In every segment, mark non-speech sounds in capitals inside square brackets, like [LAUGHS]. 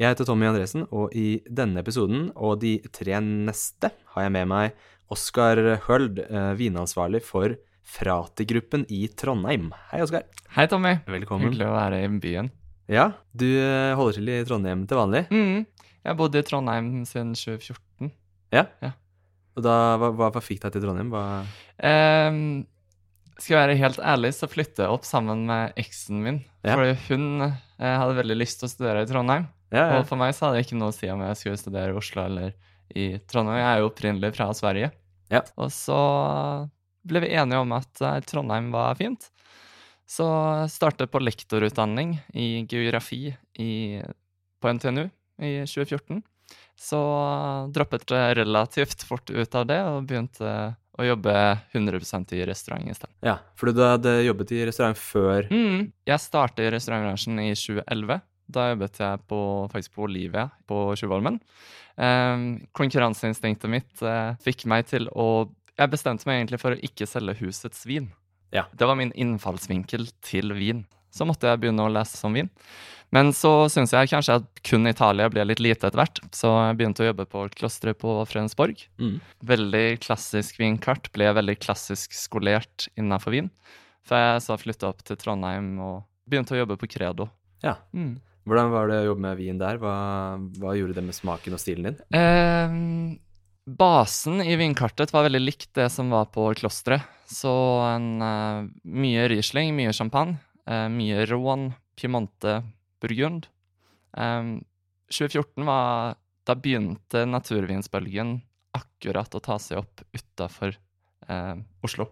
Jeg heter Tommy Andresen, og i denne episoden og de tre neste har jeg med meg Oskar Høld, eh, vinansvarlig for Frati-gruppen i Trondheim. Hei, Oskar. Hei, Tommy. Velkommen. Hyggelig å være i byen. Ja, du eh, holder til i Trondheim til vanlig? Mm. Jeg bodde i Trondheim siden 2014. Ja? Ja. Og da, hva, hva, hva fikk deg til Trondheim? Hva... Um, skal jeg være helt ærlig, så flyttet jeg opp sammen med eksen min. Ja. Fordi hun eh, hadde veldig lyst til å studere i Trondheim. Ja, ja. Og for meg så hadde det ikke noe å si om jeg skulle studere i Oslo eller i Trondheim. Jeg er jo opprinnelig fra Sverige. Ja. Og så ble vi enige om at eh, Trondheim var fint. Så startet på lektorutdanning i geografi i, på NTNU i 2014. Så droppet jeg relativt fort ut av det og begynte å jobbe 100% i restaurant i stedet. ja, for du hadde jobbet i restaurant før Mm. Jeg startet i restaurantbransjen i 2011. Da jobbet jeg på, faktisk på Olivia på Tjuvholmen. Eh, konkurranseinstinktet mitt eh, fikk meg til å Jeg bestemte meg egentlig for å ikke selge husets vin. Ja. Det var min innfallsvinkel til vin. Så måtte jeg begynne å lese om vin. Men så syns jeg kanskje at kun Italia ble litt lite etter hvert, så jeg begynte å jobbe på klosteret på Fredensborg. Mm. Veldig klassisk vinkart. Ble veldig klassisk skolert innafor vin. For jeg så flytta opp til Trondheim og begynte å jobbe på Credo. Ja. Mm. Hvordan var det å jobbe med vin der? Hva, hva gjorde det med smaken og stilen din? Eh, basen i vinkartet var veldig likt det som var på klosteret. Så en, eh, mye Riesling, mye champagne, eh, mye Rouen, Piemonte, Burgund. Eh, 2014 var Da begynte naturvinsbølgen akkurat å ta seg opp utafor eh, Oslo.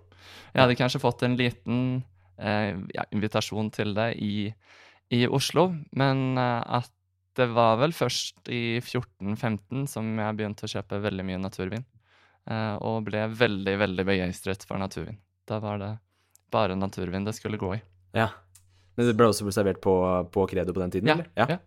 Jeg hadde kanskje fått en liten eh, ja, invitasjon til det i, i Oslo, men eh, at det var vel først i 14-15 som jeg begynte å kjøpe veldig mye naturvin. eh, og ble veldig, veldig begeistret for naturvin. Da var det bare naturvin det skulle gå i. Ja. Men det ble også servert på, på Credo på den tiden? Ja, eller? ja.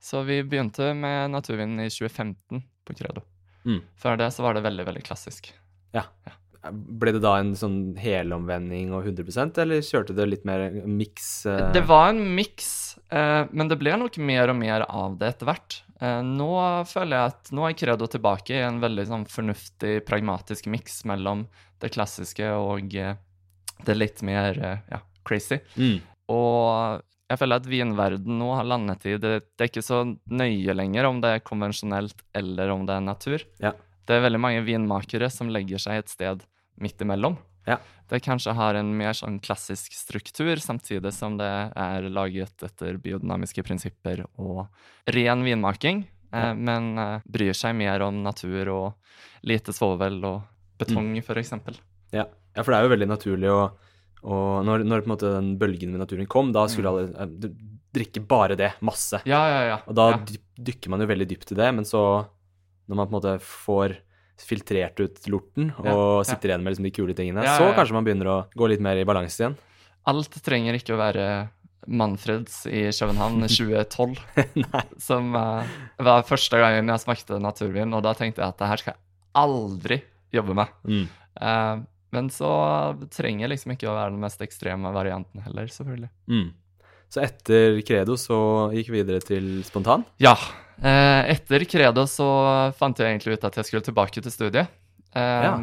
Så vi begynte med naturvin i 2015 på Credo. Mm. Før det så var det veldig, veldig klassisk. Ja. ja. Ble det da en sånn helomvending og 100% eller kjørte det litt mer miks? Uh... Det var en miks, uh, men det ble nok mer og mer av det etter hvert. Uh, nå føler jeg at nå er Credo tilbake i en veldig sånn fornuftig, pragmatisk miks mellom det klassiske og det litt mer ja, crazy. Mm. Og jeg føler at vinverden nå har landet i det, det er ikke så nøye lenger om det er konvensjonelt eller om det er natur. Ja. Det er veldig mange vinmakere som legger seg et sted midt imellom. Ja. Det kanskje har en mer sånn klassisk struktur, samtidig som det er laget etter biodynamiske prinsipper og ren vinmaking, Ja. eh, men eh, bryr seg mer om natur og lite svovel og betong, for eksempel. Ja. ja, for det er jo veldig naturlig å og når, når den bølgen med naturen kom, da skulle alle eh, drikke bare det, masse. Ja, ja, ja. Og da dykker man jo veldig dypt i det, men så, når man på en måte får filtrert ut lorten og Ja, sitter igjen med liksom de kule tingene, så kanskje man begynner å gå litt mer i balanse igjen. Alt trenger ikke å være Manfreds i København 2012, [LAUGHS] som uh, var første gangen jeg smakte naturvin, og da tenkte jeg at det her skal jeg aldri jobbe med. Mm. Uh, men så trenger jeg liksom ikke å være den mest ekstreme varianten heller, selvfølgelig. Mm. Så etter Credo så gikk vi videre til Spontan. Ja. Eh, etter Credo så fant jeg egentlig ut at jeg skulle tilbake til studiet. Eh, Ja.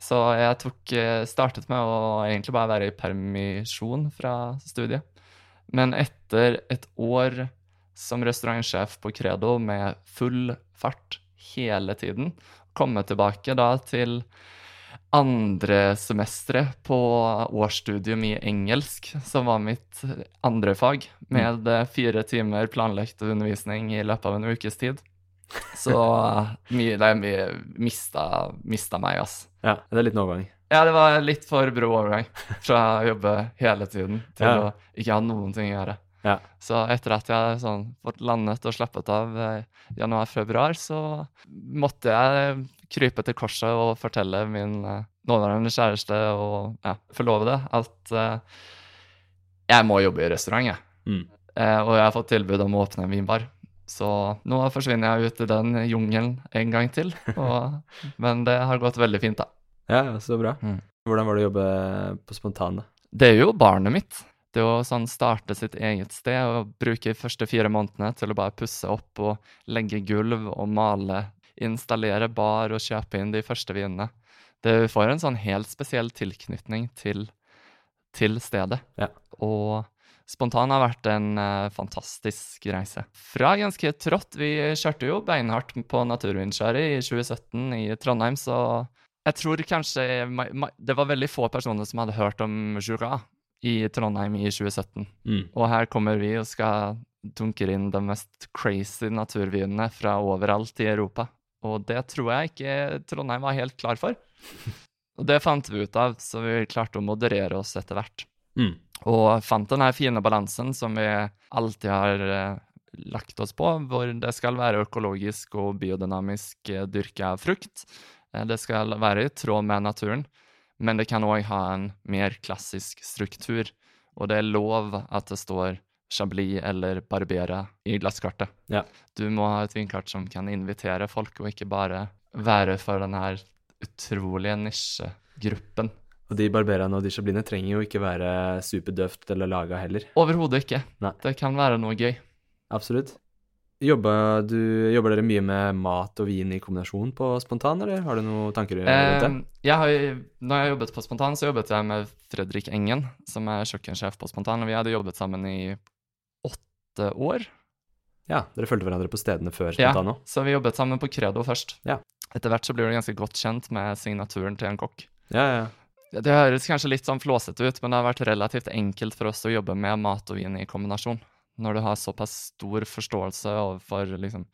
Så jeg tok, eh, startet med å egentlig bare være i permisjon fra studiet. Men etter et år som restaurantsjef på Credo med full fart hele tiden, komme tilbake da til andre semesteret på årsstudium i engelsk, som var mitt andre fag, med eh, fire timer planlagt undervisning i løpet av en ukes tid. [LAUGHS] Så eh, mye, mye mista, mista meg, altså. Ja, det er en overgang. Ja, det var litt for brå overgang fra å jobbe hele tiden til Ja. å ikke ha noen ting å gjøre. Ja. Så etter at jeg sånn fått landet og slappet av eh, januar-februar, så måtte jeg krype til korset og fortelle min uh, nåværende kjæreste og ja, forlovede at uh, jeg må jobbe i restaurant, jeg. Mm. Uh, og jeg har fått tilbud om å åpne en vinbar. Så nå forsvinner jeg ut i den jungelen en gang til. Og, [LAUGHS] men det har gått veldig fint, da. Ja, så bra. Mm. Hvordan var det å jobbe på Spontane? Det er jo barnet mitt. Det å sånn starte sitt eget sted og bruke de første fire månedene til å bare pusse opp og legge gulv og male, installere bar og kjøpe inn de første vinene. Det får en sånn helt spesiell tilknytning til, til stedet. Ja. Og Spontan har vært en uh, fantastisk reise. Fra ganske trått. Vi kjørte jo beinhardt på Naturvindskjæret i 2017 i Trondheim, så jeg tror kanskje det var veldig få personer som hadde hørt om Jura i Trondheim i 2017. Mm. Og her kommer vi og skal dunke inn de mest crazy naturvinene fra overalt i Europa. Og det tror jeg ikke Trondheim var helt klar for. [LAUGHS] Og det fant vi ut av, så vi klarte å moderere oss etter hvert. Mm. Og fant den fine balansen som vi alltid har eh, lagt oss på, hvor det skal være økologisk og biodynamisk eh, dyrka frukt. Eh, det skal være i tråd med naturen, men det kan òg ha en mer klassisk struktur. Og det er lov at det står Chablis eller Barbera i glasskartet. Ja. Du må ha et vinkart som kan invitere folk, og ikke bare være for den her utrolige nisjegruppen. Og de barberaene og de chablinene trenger jo ikke være superdøvt eller laga heller. Overhodet ikke. Nei. Det kan være noe gøy. Absolutt. Jobber, du, jobber dere mye med mat og vin i kombinasjon på Spontan, eller har du noen tanker rundt det? Eh, jeg har, når jeg jobbet på Spontan, så jobbet jeg med Fredrik Engen, som er kjøkkensjef på Spontan. Og vi hadde jobbet sammen i åtte år. Ja, dere fulgte hverandre på stedene før Ja, så vi jobbet sammen på Credo først. Ja. Etter hvert så blir du ganske godt kjent med signaturen til en kokk. Ja, ja, ja. Det høres kanskje litt sånn flåsete ut, men det har vært relativt enkelt for oss å jobbe med mat og vin i kombinasjon. Når du har såpass stor forståelse overfor liksom,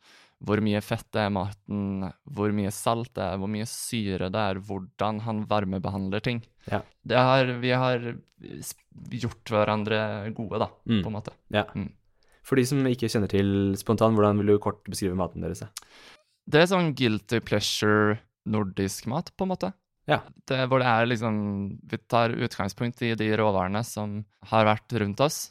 hvor mye fett det er i maten, hvor mye salt det er, hvor mye syre det er, hvordan han varmebehandler ting. Ja. Det har, vi har gjort hverandre gode, da, Mm. på en måte. ja. Mm. For de som ikke kjenner til Spontan, hvordan vil du kort beskrive maten deres? Det er sånn guilty pleasure nordisk mat, på en måte. Ja. Det, hvor det er liksom Vi tar utgangspunkt i de råvarene som har vært rundt oss.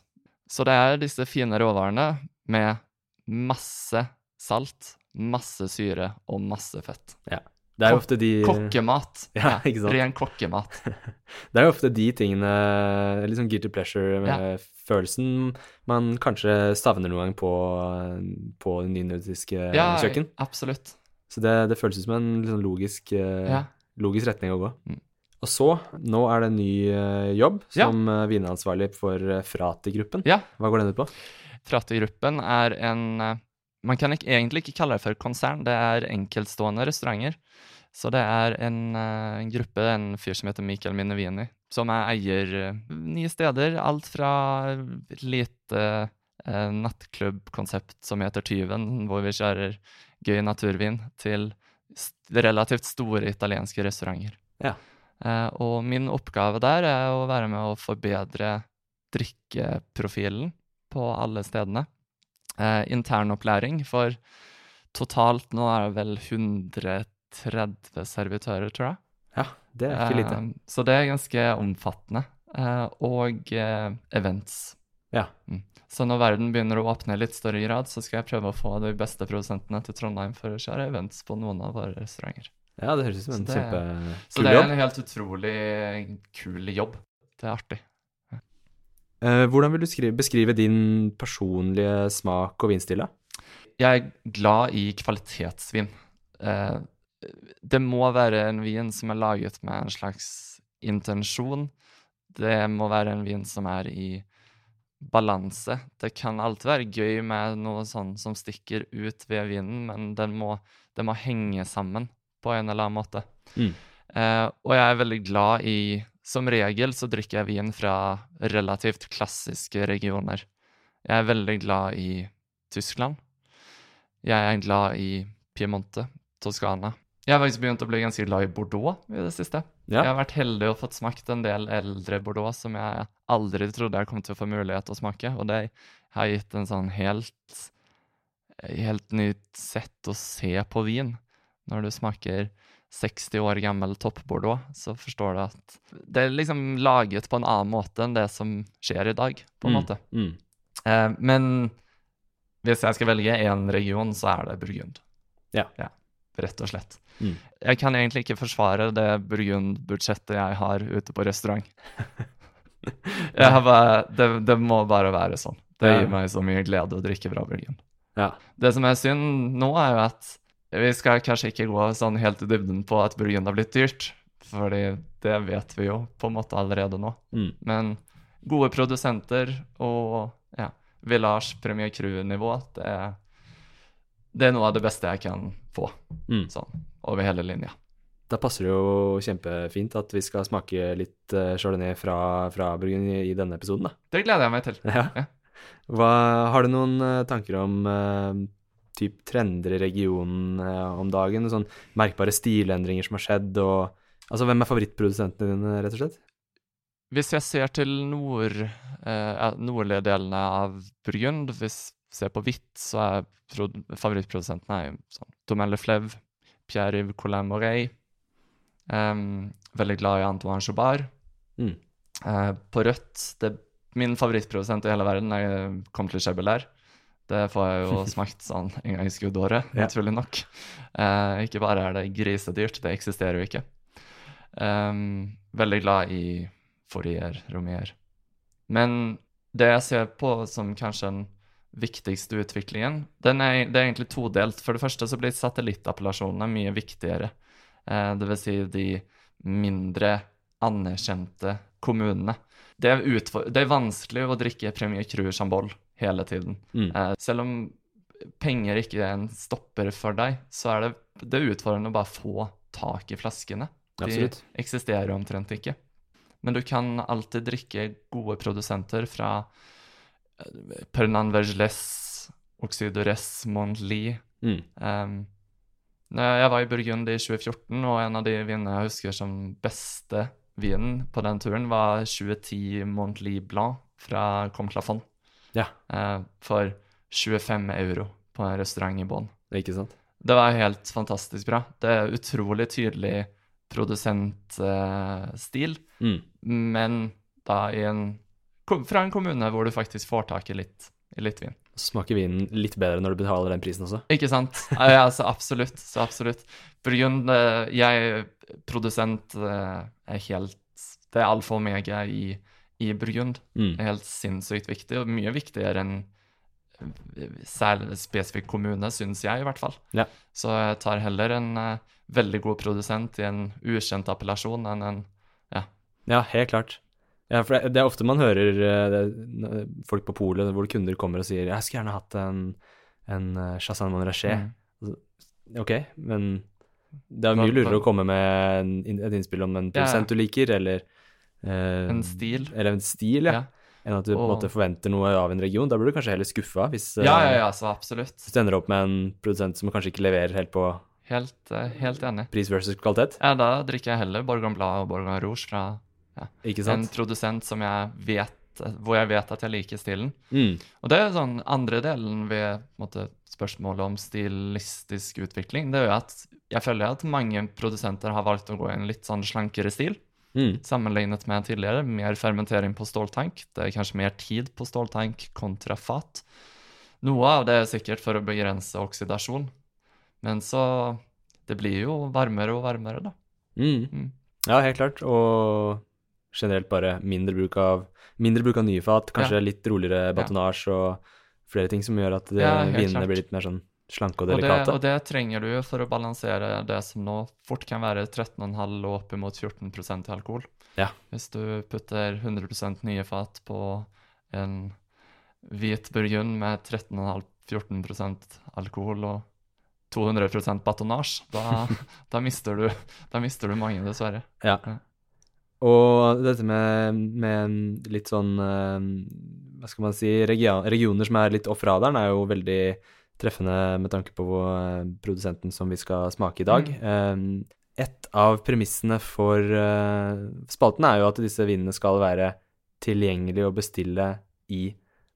Så det er disse fine råvarene med masse salt, masse syre og masse fett. Det er jo ofte de Kokkemat. [LAUGHS] Ja, ikke sant? Ren kokkemat. [LAUGHS] Det er jo ofte de tingene, litt sånn guilty pleasure-følelsen, man kanskje savner noen gang på, på det nynordiske Ja, kjøkken. absolutt. Så det, det føles ut som en sånn logisk, eh, Ja. logisk retning å gå. Mm. Og så, nå er det en ny eh, jobb som ja. vineansvarlig for eh, Frati-gruppen. Ja. Hva går den ut på? Frati-gruppen er en eh, Man kan ikke, egentlig ikke kalle det for konsern, det er enkeltstående restauranter. Så det er en, eh, en gruppe, en fyr som heter Mikael Minnevini, som er eier nye steder. Alt fra lite eh, nattklubbkonsept som heter Tyven, hvor vi kjører gøy naturvin, til relativt store italienske restauranter. Ja. Eh, og min oppgave der er å være med å forbedre drikkeprofilen på alle stedene. Eh, internopplæring for totalt nå er det vel 130 servitører, tror jeg. Ja, det er ikke lite. Eh, så det er ganske omfattende. Eh, og eh, events. Ja. Mm. Så når verden begynner å åpne i litt større grad, så skal jeg prøve å få de beste produsentene til Trondheim for å kjøre events på noen av våre restauranter. Ja, det høres ut som en kjempekul jobb. Så det er en helt utrolig kul jobb. Det er artig. Eh, hvordan vil du skrive, beskrive din personlige smak og vinstille? Jeg er glad i kvalitetsvin. Eh, det må være en vin som er laget med en slags intensjon. Det må være en vin som er i balanse. Det kan alltid være gøy med noe sånn som stikker ut ved vinen, men den må, den må henge sammen på en eller annen måte. Mm. Eh, og jeg er veldig glad i Som regel så drikker jeg vin fra relativt klassiske regioner. Jeg er veldig glad i Tyskland. Jeg er glad i Piemonte, Toskana. Jeg har faktisk begynt å bli ganske glad i Bordeaux i det siste. Ja. Jeg har vært heldig og fått smakt en del eldre Bordeaux som jeg aldri trodde jeg kom til å få mulighet til å smake. Og det har gitt en sånn helt helt nytt sett å se på vin. Når du smaker 60 år gammel toppbordeaux, så forstår du at det er liksom laget på en annen måte enn det som skjer i dag, på en Mm, måte. Mm. Eh, men hvis jeg skal velge én region, så er det Burgund. Ja. Rett og slett. Mm. Jeg kan egentlig ikke forsvare det Burgund-budsjettet jeg har ute på restaurant. [LAUGHS] Bare, det, det må bare være sånn. Det gir meg så mye glede å drikke bra Burgund. Ja. Det som er synd nå, er jo at vi skal kanskje ikke gå sånn helt i dybden på at Burgund har blitt dyrt, fordi det vet vi jo på en måte allerede nå. Mm. Men gode produsenter og ja, Village Premier Crew-nivå, det, det er noe av det beste jeg kan få, Mm. sånn over hele linja. Da passer det jo kjempefint at vi skal smake litt eh, chardonnay fra, fra Burgund i, i denne episoden, da. Det gleder jeg meg til. Ja. Ja. Hva, har du noen eh, tanker om eh, typ trender i regionen eh, om dagen? Sånn merkbare stilendringer som har skjedd, og Altså, hvem er favorittprodusentene dine, rett og slett? Hvis jeg ser til nord, eh, nordlige delene av Burgund, hvis jeg ser på hvitt, så er favorittprodusentene er sånn Domaine Flev, Pierre-Yves Collin Morey. Um, veldig glad i Antoine Joubert. Mm. Uh, på rødt det, Min favorittprodusent i hele verden er Comte Chebelair. Det får jeg jo [LAUGHS] smakt sånn en gang i skuddåret, Ja. naturlig nok. Eh, ikke bare er det grisedyrt, det eksisterer jo ikke. Um, veldig glad i Fourier, Romier. Men det jeg ser på som kanskje den viktigste utviklingen, den er, det er egentlig todelt. For det første så blir satellittappellasjonene mye viktigere. Eh, det vil si de mindre anerkjente kommunene. Det er, det er vanskelig å drikke Premier Cru Chambol hele tiden. Mm. Eh, selv om penger ikke er en stopper for deg, så er det, det er utfordrende å bare få tak i flaskene. De Absolutt. eksisterer omtrent ikke. Men du kan alltid drikke gode produsenter fra eh, Pernan Vergeles, Oxydores, Montli. Mm. Um, jeg var i Burgund i 2014, og en av de vinene jeg husker som beste vinen på den turen, var 2010 Montli Blanc fra Comte Lafon. Ja. Eh, for 25 euro på en restaurant i Bonn. Ikke sant? Det var helt fantastisk bra. Det er utrolig tydelig produsentstil, Mm. men da i en, fra en kommune hvor du faktisk får tak i litt, i litt vin. Så smaker vinen litt bedre når du betaler den prisen også. Ikke sant? Ja, ja, absolutt. Så absolutt. Burgund, eh, jeg produsent eh, er helt Det er altfor meg i, i Burgund. Mm. Er helt sinnssykt viktig, og mye viktigere enn eh, særlig spesifikk kommune, syns jeg i hvert fall. Ja. Så jeg tar heller en uh, veldig god produsent i en ukjent appellasjon enn en Ja, ja helt klart. Ja, for det, det er ofte man hører uh, folk på polet hvor kunder kommer og sier 'Jeg skulle gjerne hatt en, en uh, Chassagne Montrachet'. Mm. Ok, men det er mye lurere å komme med en, et innspill om en produsent ja. du liker, eller eh, En stil. Eller en stil, ja. Ja. Enn at du på en Og- måte forventer noe av en region. Da blir du kanskje heller skuffa hvis, eh, Ja, ja, ja, så absolutt. hvis du ender opp med en produsent som kanskje ikke leverer helt på Helt, eh, helt enig. pris versus kvalitet. Ja, da drikker jeg heller Borgon Blad og Borgon Rouge fra Ikke en produsent som jeg vet hvor jeg vet at jeg liker stilen. Mm. Og det er sånn andre delen ved måte, spørsmålet om stilistisk utvikling. Det er jo at jeg føler at mange produsenter har valgt å gå i en litt sånn slankere stil Mm. sammenlignet med tidligere. Mer fermentering på ståltank. Det er kanskje mer tid på ståltank kontra fat. Noe av det er sikkert for å begrense oksidasjon, men så Det blir jo varmere og varmere, da. Mm. Mm. Ja, helt klart. Og generelt bare mindre bruk av, mindre bruk av nye fat, kanskje litt roligere batonasje og flere ting som gjør at det, Ja, vinene klart. blir litt mer sånn slanke og Og det, delikate. og det trenger du for å balansere det som nå fort kan være 13,5 og oppimot 14 i alkohol. Ja. Hvis du putter 100 nye fat på en hvit burgund med 13,5-14% alkohol og 200% batonasje, da, [LAUGHS] da, mister du, da mister du mange, dessverre. Ja. Ja. Og dette med, med litt sånn eh, Hva skal man si Regioner som er litt off radaren, er jo veldig treffende med tanke på eh, produsenten som vi skal smake i dag. Mm. et av premissene for eh, spalten er jo at disse vinene skal være tilgjengelige å bestille i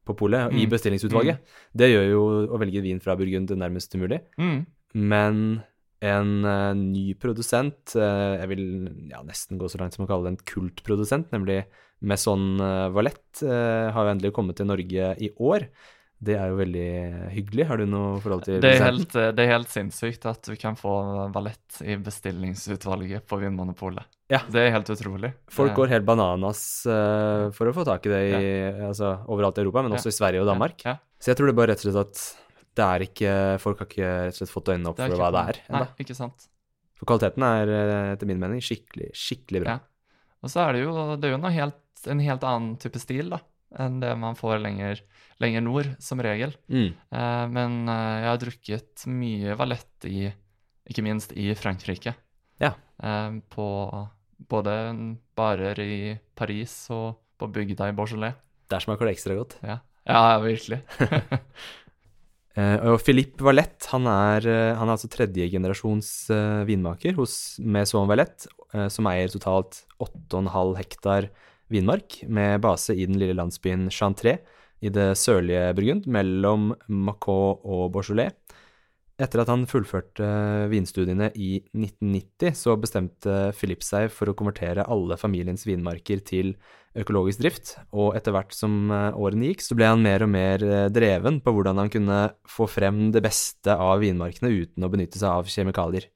på polet, i Mm. bestillingsutvalget. Det gjør jo å velge vin fra Burgund nærmest umulig. Mm. Men en uh, ny produsent, uh, jeg vil ja, nesten gå så langt som å kalle det en kultprodusent, nemlig Maison Valette, uh, har jo endelig kommet til Norge i år. Det er jo veldig hyggelig. Har du noe forhold til Det er, helt, det er helt sinnssykt at du kan få valett i bestillingsutvalget på Vinmonopolet. Ja. Det er helt utrolig. Folk går helt bananas uh, for å få tak i det i, altså, overalt i Europa, men Ja. også i Sverige og Danmark. Ja, ja. Så jeg tror det bare rett og slett at det er ikke Folk har ikke rett og slett fått øynene opp for hva det er. er Nei, ikke sant. For kvaliteten er eh, etter min mening skikkelig, skikkelig bra. Ja. Og så er det jo, det er jo helt, en helt annen type stil da, enn det man får lenger, lenger nord, som regel. Mm. Eh, men eh, jeg har drukket mye valett i, ikke minst i Frankrike. Ja. Eh, på både barer i Paris og på bygda i Beaujolais. Der smaker det ekstra godt. Ja, ja virkelig. [LAUGHS] Eh, og Philippe Valette, han er, eh, han er altså tredjegenerasjons vinmaker hos Maison Valette, som eier totalt 8,5 hektar vinmark, med base i den lille landsbyen Chantré i det sørlige Burgund, mellom Macau og Beaujolais. Etter at han fullførte vinstudiene i 1990, så bestemte Philippe seg for å konvertere alle familiens vinmarker til økologisk drift, og etter hvert som eh, årene gikk, så ble han mer og mer eh, dreven på hvordan han kunne få frem det beste av vinmarkene uten å benytte seg av kjemikalier.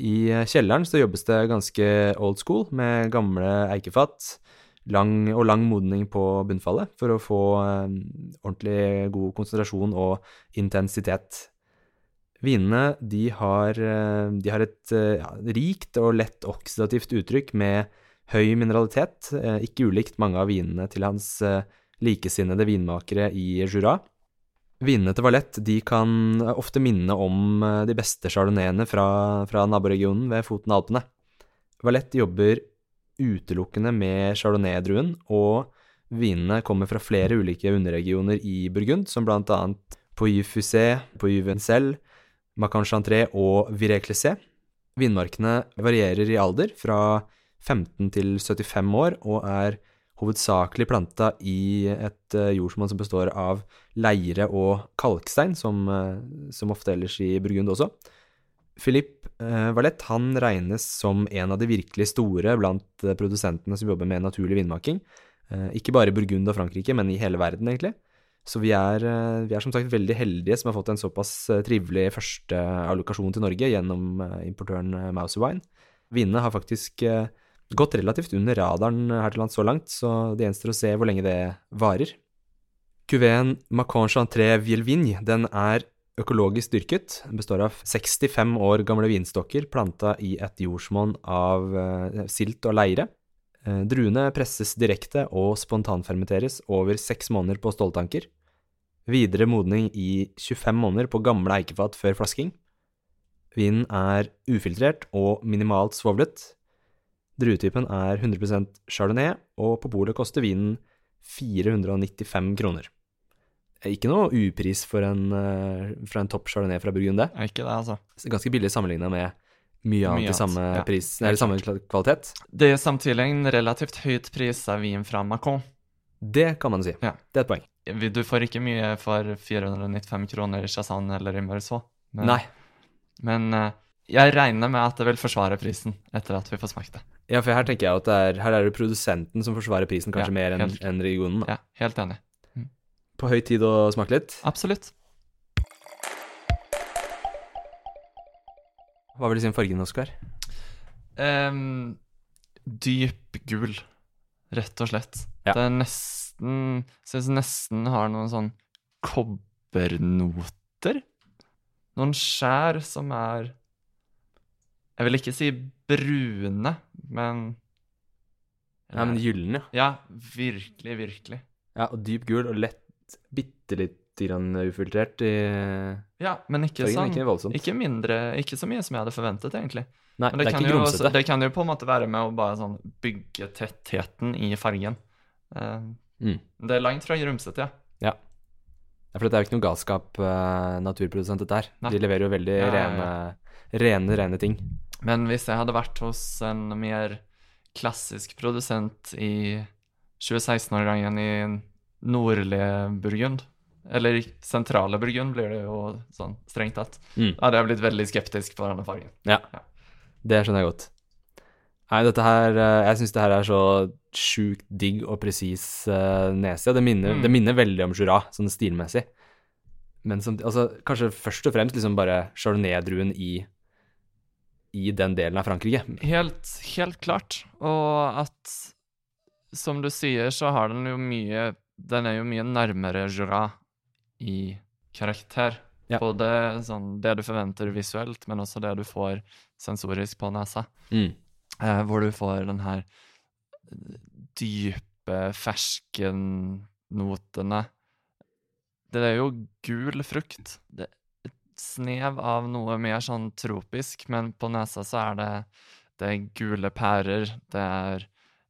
I eh, kjelleren så jobbes det ganske old school med gamle eikefat lang, og lang modning på bunnfallet for å få eh, ordentlig god konsentrasjon og intensitet. Vinene de har, eh, de har et eh, ja, rikt og lett oksidativt uttrykk med høy mineralitet, ikke ulikt mange av vinene til hans likesinnede vinmakere i Jura. Vinene til Valett de kan ofte minne om de beste chardonnayene fra, fra naboregionen ved foten av Alpene. Valett jobber utelukkende med chardonnay-druen, og vinene kommer fra flere ulike underregioner i Burgund, som blant annet Pouilly-Fusé, Pouilly-Vencel, Macan Chantré og Viré-Clessé. Vinmarkene varierer i alder, fra 15 til 75 år, og er hovedsakelig planta i et eh, jordsmonn som består av leire og kalkstein, som, eh, som ofte ellers i Burgund også. Philippe eh, Valette han regnes som en av de virkelig store blant eh, produsentene som jobber med naturlig vinmaking. Eh, ikke bare i Burgund og Frankrike, men i hele verden, egentlig. Så vi er, vi er som sagt veldig heldige som har fått en såpass trivelig første allokasjon til Norge gjennom importøren eh, Wine. Vinene har faktisk gått relativt under radaren her til lands så langt, så det gjenstår å se hvor lenge det varer. Cuveen Macon Chantré Vielvigne den er økologisk dyrket. Den består av 65 år gamle vinstokker planta i et jordsmonn av eh, silt og leire. Eh, druene presses direkte og spontanfermenteres over seks måneder på ståltanker. Videre modning i 25 måneder på gamle eikefat før flasking. Vinen er ufiltrert og minimalt svovlet. Druetypen er 100% chardonnay, og på polet koster vinen 495 kroner. Ikke noe upris for en, eh, for en topp chardonnay fra Burgund, det. Ikke det, altså. Ganske billig sammenligna med mye annet i samme ja. pris, eller samme kvalitet. Det er samtidig en relativt høyt prisa vin fra Macon. Det kan man si. Ja. Det er et poeng. Du får ikke mye for 495 kroner i Chassan eller i Meursault. Men, Nei. men eh, jeg regner med at det vil forsvare prisen etter at vi får smakt det. Ja, for her tenker jeg at det er, her er det produsenten som forsvarer prisen kanskje Ja, mer enn en regionen. Da. Ja, helt enig. På høy tid å smake litt. Absolutt. Hva vil du si om fargen, Oskar? Um, dyp gul, rett og slett. Ja. Det er nesten Synes nesten har noen sånn kobbernoter. Noen skjær som er Jeg vil ikke si brune, men Ja, men gyllen, ja. Ja, virkelig, virkelig. ja. Og dyp gul og lett, bitte litt grann ufiltrert i Ja, men ikke sånn Ikke. Ikke mindre, ikke så mye som jeg hadde forventet, egentlig. Nei, Men det, det, kan jo, også, det kan jo på en måte være med å bare sånn bygge tettheten i fargen. Uh, Mm. Det er langt fra grumsete, ja. Ja, for det er jo ikke noe galskap uh, naturprodusent dette her. De leverer jo veldig Ja, ja, rene, rene, rene ting. Men hvis jeg hadde vært hos en mer klassisk produsent i 2016-årgangen i nordlige Burgund. Eller sentrale Burgund blir det jo sånn strengt tatt. Mm. Da hadde jeg blitt veldig skeptisk på denne fargen. Ja. Ja. Det skjønner jeg godt. Nei, dette her eh, Jeg syns det her er så sjukt digg og presis uh, nese. Det minner, Mm. det minner veldig om Jura, sånn stilmessig. Men som, altså, kanskje først og fremst liksom bare chardonnay-druen i i den delen av Frankrike. Helt, helt klart. Og at, som du sier, så har den jo mye Den er jo mye nærmere Jura i karakter. Ja. Både sånn det du forventer visuelt, men også det du får sensorisk på nesa. Mm. Eh, hvor du får den her dype fersken-notene. Det er jo gul frukt. Det er et snev av noe mer sånn tropisk, men på nesa så er det, det er gule pærer, det er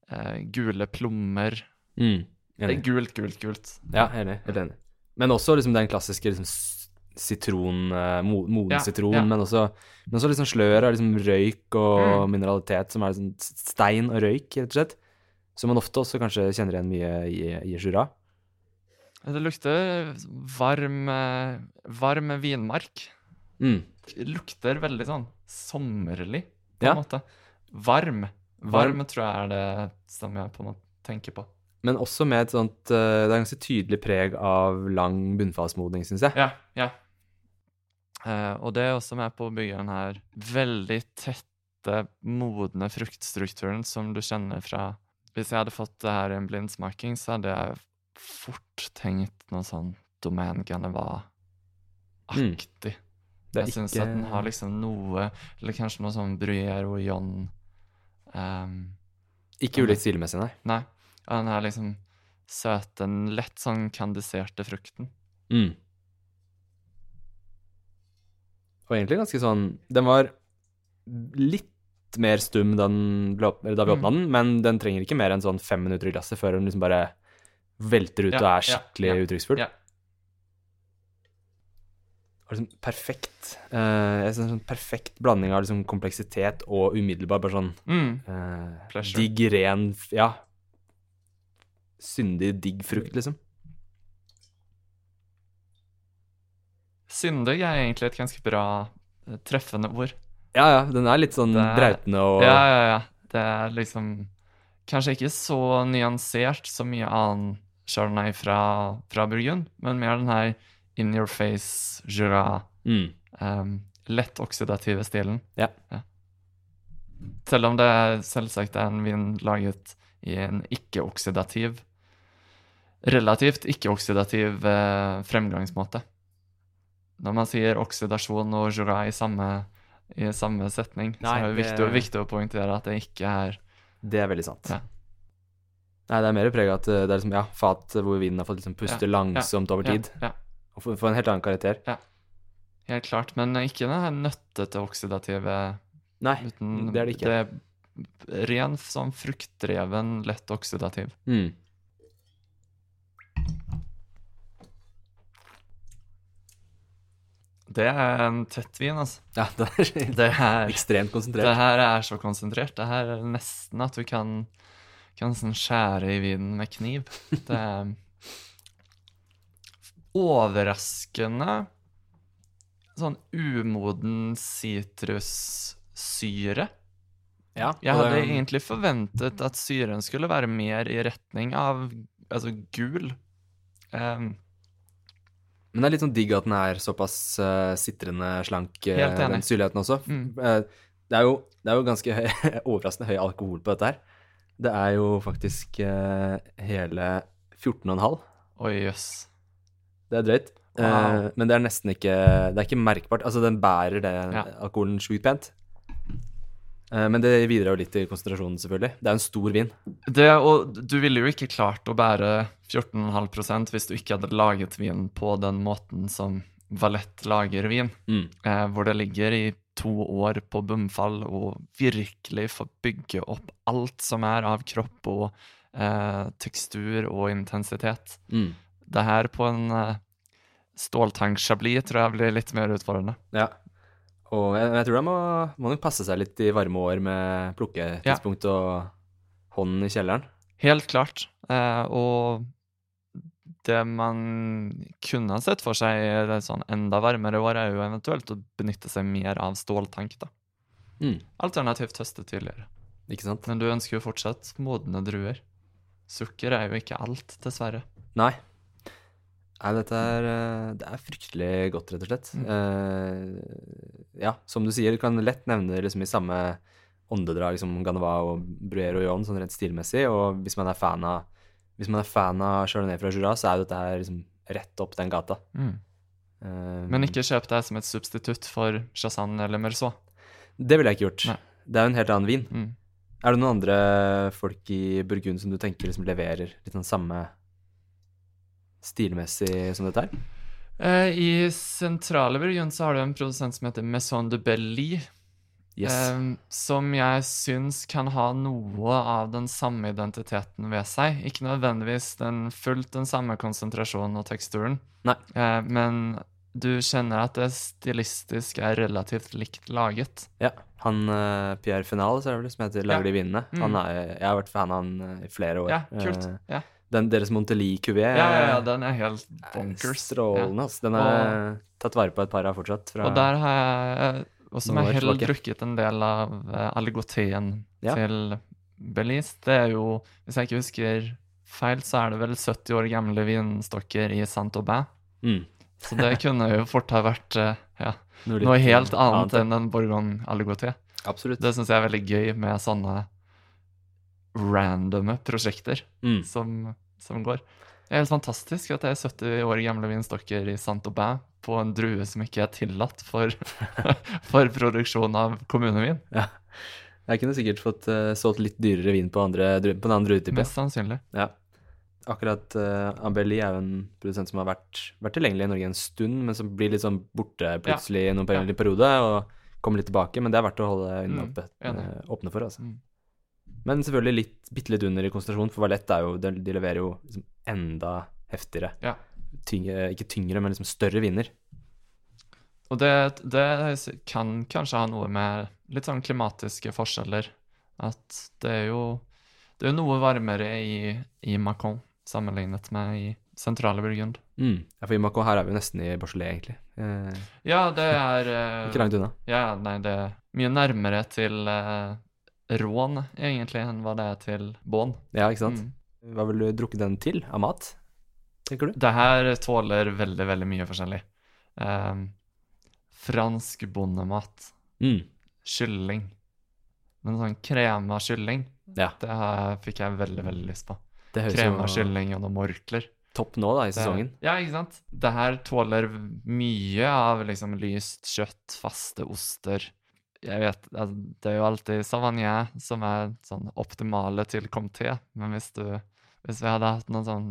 eh, gule plommer. Mm. Det er gult, gult, gult. Ja, enig. Helt enig. Men også liksom den klassiske liksom, sitron, eh, mo moden Ja, sitron, ja. men også, men også liksom slør av liksom røyk og Mm. mineralitet, som er liksom stein og røyk, rett og slett. Som man ofte også kanskje kjenner igjen mye i, i Jura. Det lukter varm, eh, varm vinmark. Mm. Det lukter veldig sånn sommerlig, på Ja. en måte. Varm. Varm. Varm tror jeg er det som jeg på en måte tenker på. Men også med et sånt eh, Det er ganske tydelig preg av lang bunnfasmodning, syns jeg. Ja, ja. Eh, og det er også med på å bygge den her veldig tette, modne fruktstrukturen som du kjenner fra Hvis jeg hadde fått det her i en blindsmaking, så hadde jeg fort tenkt noe sånn Domaine Ganeva-aktig. Mm. Jeg syns ikke- at den har liksom noe Eller kanskje noe sånn Bruyère og John um, Ikke ulikt stilmessig, nei. Nei. Ja, den her liksom søte, lett sånn kandiserte frukten. Mm. Og egentlig ganske sånn Den var litt mer stum da, den ble da vi Mm. den, men den trenger ikke mer enn sånn fem minutter i glasset før den liksom bare velter ut Ja, og er ja, skikkelig ja, uttrykksfull. ja. Og liksom perfekt uh, jeg synes en sånn perfekt blanding av liksom kompleksitet og umiddelbar bare sånn Mm. uh, digg, ren Ja. Syndig, digg frukt, liksom. Syndig er egentlig et ganske bra, eh, treffende ord. Ja, ja, den er litt sånn Det brautende og Ja, ja, ja. Det er liksom kanskje ikke så nyansert så mye annen chardonnay fra, fra Burgund, men mer den her in your face, jura, mm. um, lett oksidative stilen. Ja. Selv om det selvsagt er en vin laget i en ikke-oksidativ Relativt ikke-oksidativ eh, fremgangsmåte. Når man sier oksidasjon og jura i samme, i samme setning, så er det viktig, det- viktig å poengtere at det ikke er Det er veldig sant. Ja. Nei, det er mer preg av at eh, det er liksom, ja, fat hvor vinen har fått liksom puste Ja, langsomt over tid. Ja, ja, Og få, en helt annen karakter. helt klart. Men ikke her nøttete oksidative Nei, uten det er det ikke. Det er ren sånn fruktdreven, lett oksidativ. Mm. Det er en tett vin, altså. Ja, [LAUGHS] det er Det er ekstremt Det konsentrert. her er så konsentrert. Det her er nesten at du kan, kan sånn skjære i vinen med kniv. Det er overraskende sånn umoden sitrussyre. Ja, Jeg hadde um... egentlig forventet at syren skulle være mer i retning av altså gul. Um, Men det er litt sånn digg at den er såpass uh, sitrende slank, uh, den syrligheten også. Mm. Uh, det, er jo, det er jo ganske høy, [LAUGHS] overraskende høy alkohol på dette her. Det er jo faktisk uh, hele 14,5. Oi, jøss. Det er drøyt. Wow. Men det er nesten ikke Det er ikke merkbart. Altså, den bærer det Ja. alkoholen sjukt pent. Eh, men det bidrar jo litt til konsentrasjonen, selvfølgelig. Det er en stor vin. Det, og du ville jo ikke klart å bære 14,5% hvis du ikke hadde laget vin på den måten som Valett lager vin, Mm. eh, hvor det ligger i to år på bunnfall og virkelig får bygge opp alt som er av kropp og eh, tekstur og intensitet. Mm. Det her på en eh, ståltank-chablis tror jeg blir litt mer utfordrende. Ja. Og jeg, jeg tror de må, må nok passe seg litt i varme år med plukketidspunkt og hånden i kjelleren. Helt klart. Eh, og det man kunne ha sett for seg i sånn enda varmere år, er jo eventuelt å benytte seg mer av ståltank, da. Mm. Alternativt høste tidligere. Ikke sant? Men du ønsker jo fortsatt modne druer. Sukker er jo ikke alt, dessverre. Nei. Nei, dette er eh, Det er fryktelig godt, rett og slett. Mm. Uh, ja, som du sier, du kan lett nevne liksom i samme åndedrag som Ganova og Bruyère og Yon, sånn rent stilmessig. Og hvis man er fan av Hvis man er fan av Chardonnay fra Jura, så er jo dette her liksom rett opp den gata. Mm. Uh, Men ikke kjøp det som et substitutt for Chassan eller Merceau. Det ville jeg ikke gjort. Nei. Det er jo en helt annen vin. Mm. Er det noen andre folk i Burgund som du tenker liksom leverer litt den samme stilmessig som dette her? Eh, I sentrale Burgund så har du en produsent som heter Maison de Belly, Yes. eh, som jeg syns kan ha noe av den samme identiteten ved seg. Ikke nødvendigvis den fullt den samme konsentrasjonen og teksturen, eh, men du kjenner at det stilistisk er relativt likt laget. Ja. Han uh, Pierre Finale, så det vel, som heter lager de vinene. Mm. Er, jeg har vært fan av han uh, i flere år. Ja, kult. Uh, Ja, den Deres Montelie-kuvé ja, ja, ja den er helt bonkers. strålende. ass. Den er tatt vare på et par av fortsatt. Og der har jeg også med hell drukket en del av uh, Ja. til Belize. Det er jo, hvis jeg ikke husker feil, så er det vel 70 år gamle vinstokker i Saint-Aubin. mm, Så det kunne jo fort ha vært eh, ja, noe, litt, noe helt annet, annet enn en Bourgogne aligoté. Absolutt. Det syns jeg er veldig gøy med sånne randomme prosjekter Mm. som, som går. Det er helt fantastisk at det er 70 år gamle vinstokker i Saint-Aubin på en drue som ikke er tillatt for, [LAUGHS] for produksjon av kommunevin. Ja. Jeg kunne sikkert fått uh, solgt litt dyrere vin på, andre, på en annen druetype. Mest sannsynlig. Ja. Akkurat uh, Ambelli er jo en produsent som har vært, vært tilgjengelig i Norge en stund, men som blir litt sånn borte plutselig i noen Ja. periode, periode, og kommer litt tilbake. Men det er verdt å holde øynene Mm, eh, åpne for, altså. Mm. Men selvfølgelig litt, bitte litt under i konsentrasjon, for Valett er jo, de, de leverer jo liksom enda heftigere. Ja. Tyngre, ikke tyngre, men liksom større viner. Og det, det kan kanskje ha noe med litt sånn klimatiske forskjeller. At det er jo det er noe varmere i, i Macon sammenlignet med i sentrale Burgund. Mm. Ja, for i Macon her er vi jo nesten i Beaujolais, egentlig. Eh, Ja, det er eh, ikke langt unna. Ja, nei, det er mye nærmere til eh, Rån, egentlig, enn hva det er til Bån. Ja, ikke sant? Mm. Hva vil du drukke den til av mat, tenker du? Det her tåler veldig, veldig mye forskjellig. Eh, fransk bondemat. Mm. Kylling. Men sånn krema kylling, Ja, det fikk jeg veldig, veldig lyst på. det Krema jo kylling og noen morkler. topp nå, da, i Det- sesongen. Ja, ikke sant? Det her tåler mye av liksom lyst kjøtt, faste oster. Jeg vet, altså, det er jo alltid Savagnin som er sånn optimale til comté, men hvis du Hvis vi hadde hatt noen sånn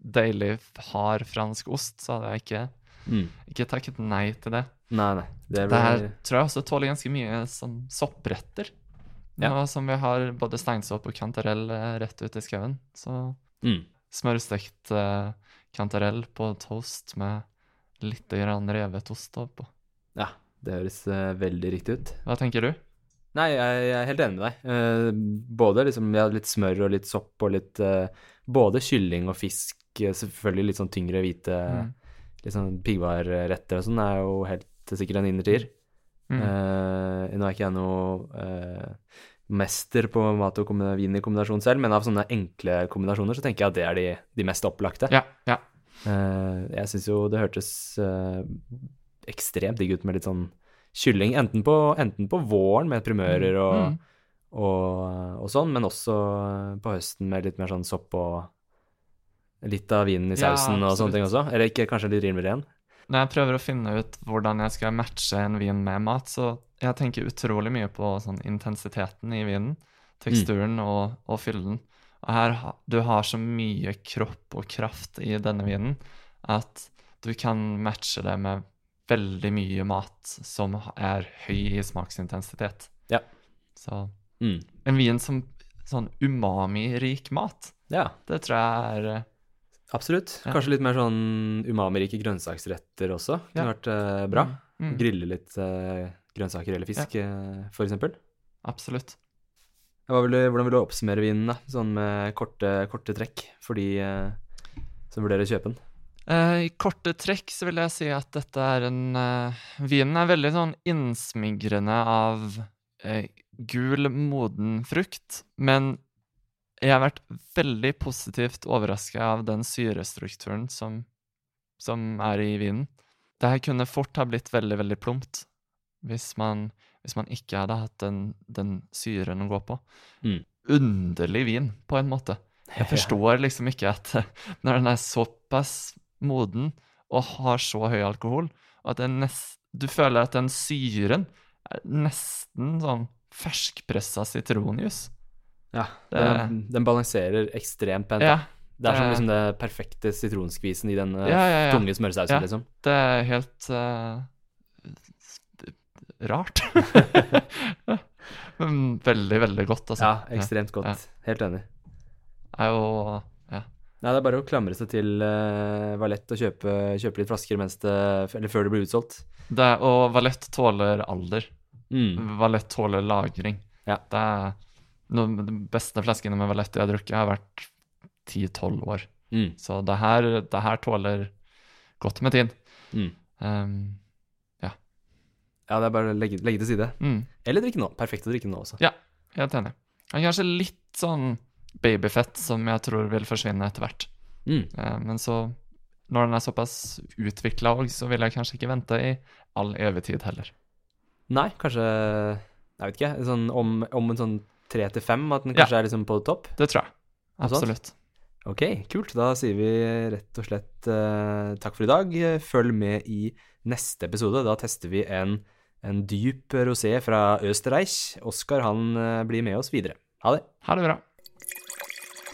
deilig, hard fransk ost, så hadde jeg ikke, Mm. ikke takket nei til det. Nei, nei. Det Det her tror jeg også tåler ganske mye sånn soppretter. Ja. Nå som vi har både steinsopp og kantarell eh, rett ute i skauen, så mm. smørstekt uh, kantarell på toast med litt grann revet ost oppå. Ja, det høres eh, veldig riktig ut. Hva tenker du? Nei, jeg, jeg er helt enig med deg. Eh, både liksom, ja, litt smør og litt sopp og litt eh, Både kylling og fisk, selvfølgelig litt sånn tyngre hvite Mm. Litt sånn piggvarretter og sånn, er jo helt sikkert en innertier. Mm. Uh, nå er ikke jeg noe uh, mester på mat og vin i kombinasjon selv, men av sånne enkle kombinasjoner så tenker jeg at det er de, de mest opplagte. Ja, ja. Uh, jeg syns jo det hørtes ekstremt digg ut med litt sånn kylling, enten på, enten på våren med primører og, Mm. og, og sånn, men også på høsten med litt mer sånn sopp og litt av vinen i Ja, sausen og sånne ting også. Eller ikke kanskje litt rimeligere igjen. Når jeg prøver å finne ut hvordan jeg skal matche en vin med mat, så jeg tenker utrolig mye på sånn intensiteten i vinen, teksturen og, og fylden. Og her, du har så mye kropp og kraft i denne vinen at du kan matche det med veldig mye mat som er høy i smaksintensitet. Ja. Så Mm. en vin som sånn umami-rik mat, Ja, det tror jeg er eh, absolutt. Ja. Kanskje litt mer sånn umamirike grønnsaksretter også. Kunne Ja. vært uh, bra. mm, Grille litt uh, grønnsaker eller fisk, ja. for eksempel. Absolutt. Vil du, hvordan vil du oppsummere vinen, da? Sånn med korte, korte trekk? for de som vurderer å kjøpe den? Eh, I korte trekk så vil jeg si at dette er en eh, Vinen er veldig sånn innsmigrende av eh, gul, moden frukt, men jeg har vært veldig positivt overraska av den syrestrukturen som, som er i vinen. Det her kunne fort ha blitt veldig, veldig plumpt hvis man, hvis man ikke hadde hatt den, den syren å gå på. Mm. Underlig vin, på en måte. Jeg [LAUGHS] forstår liksom ikke at [LAUGHS] når den er såpass moden og har så høy alkohol, at nest, du føler at den syren er nesten sånn ferskpressa sitronjus. Ja, den, den balanserer ekstremt pent. Ja, det er som liksom det perfekte sitronskvisen i den Ja, ja, tunge smørsausen, liksom. det er helt uh, rart. [LAUGHS] Men veldig, veldig godt, altså. Ja, ekstremt godt. Helt enig. Det er jo. Nei, det er bare å klamre seg til uh, Valett og kjøpe, kjøpe litt flasker det, eller før det blir utsolgt. Det og Valett tåler alder. Mm. Valett tåler lagring. Ja. Det er noen, De beste flaskene med Valett jeg har drukket, har vært 10-12 år. Mm. Så det her, det her tåler godt med tid. Mm. Um, Ja, det er bare å legge, legge til side. mm, Eller drikke nå. Perfekt å drikke nå også. helt enig. Han kanskje litt sånn babyfett som jeg tror vil forsvinne etter hvert. Mm. Eh, men så, når den er såpass utvikla òg, så vil jeg kanskje ikke vente i all evig tid heller. Nei, kanskje Jeg vet ikke. Sånn om, om en sånn tre til fem, at den Ja. kanskje er liksom på topp? Det tror jeg. Absolutt. Ok, kult. Da sier vi rett og slett uh, takk for i dag. Følg med i neste episode. Da tester vi en, en dyp rosé fra Østerreich. Oskar han eh, blir med oss videre. Ha det. Ha det bra.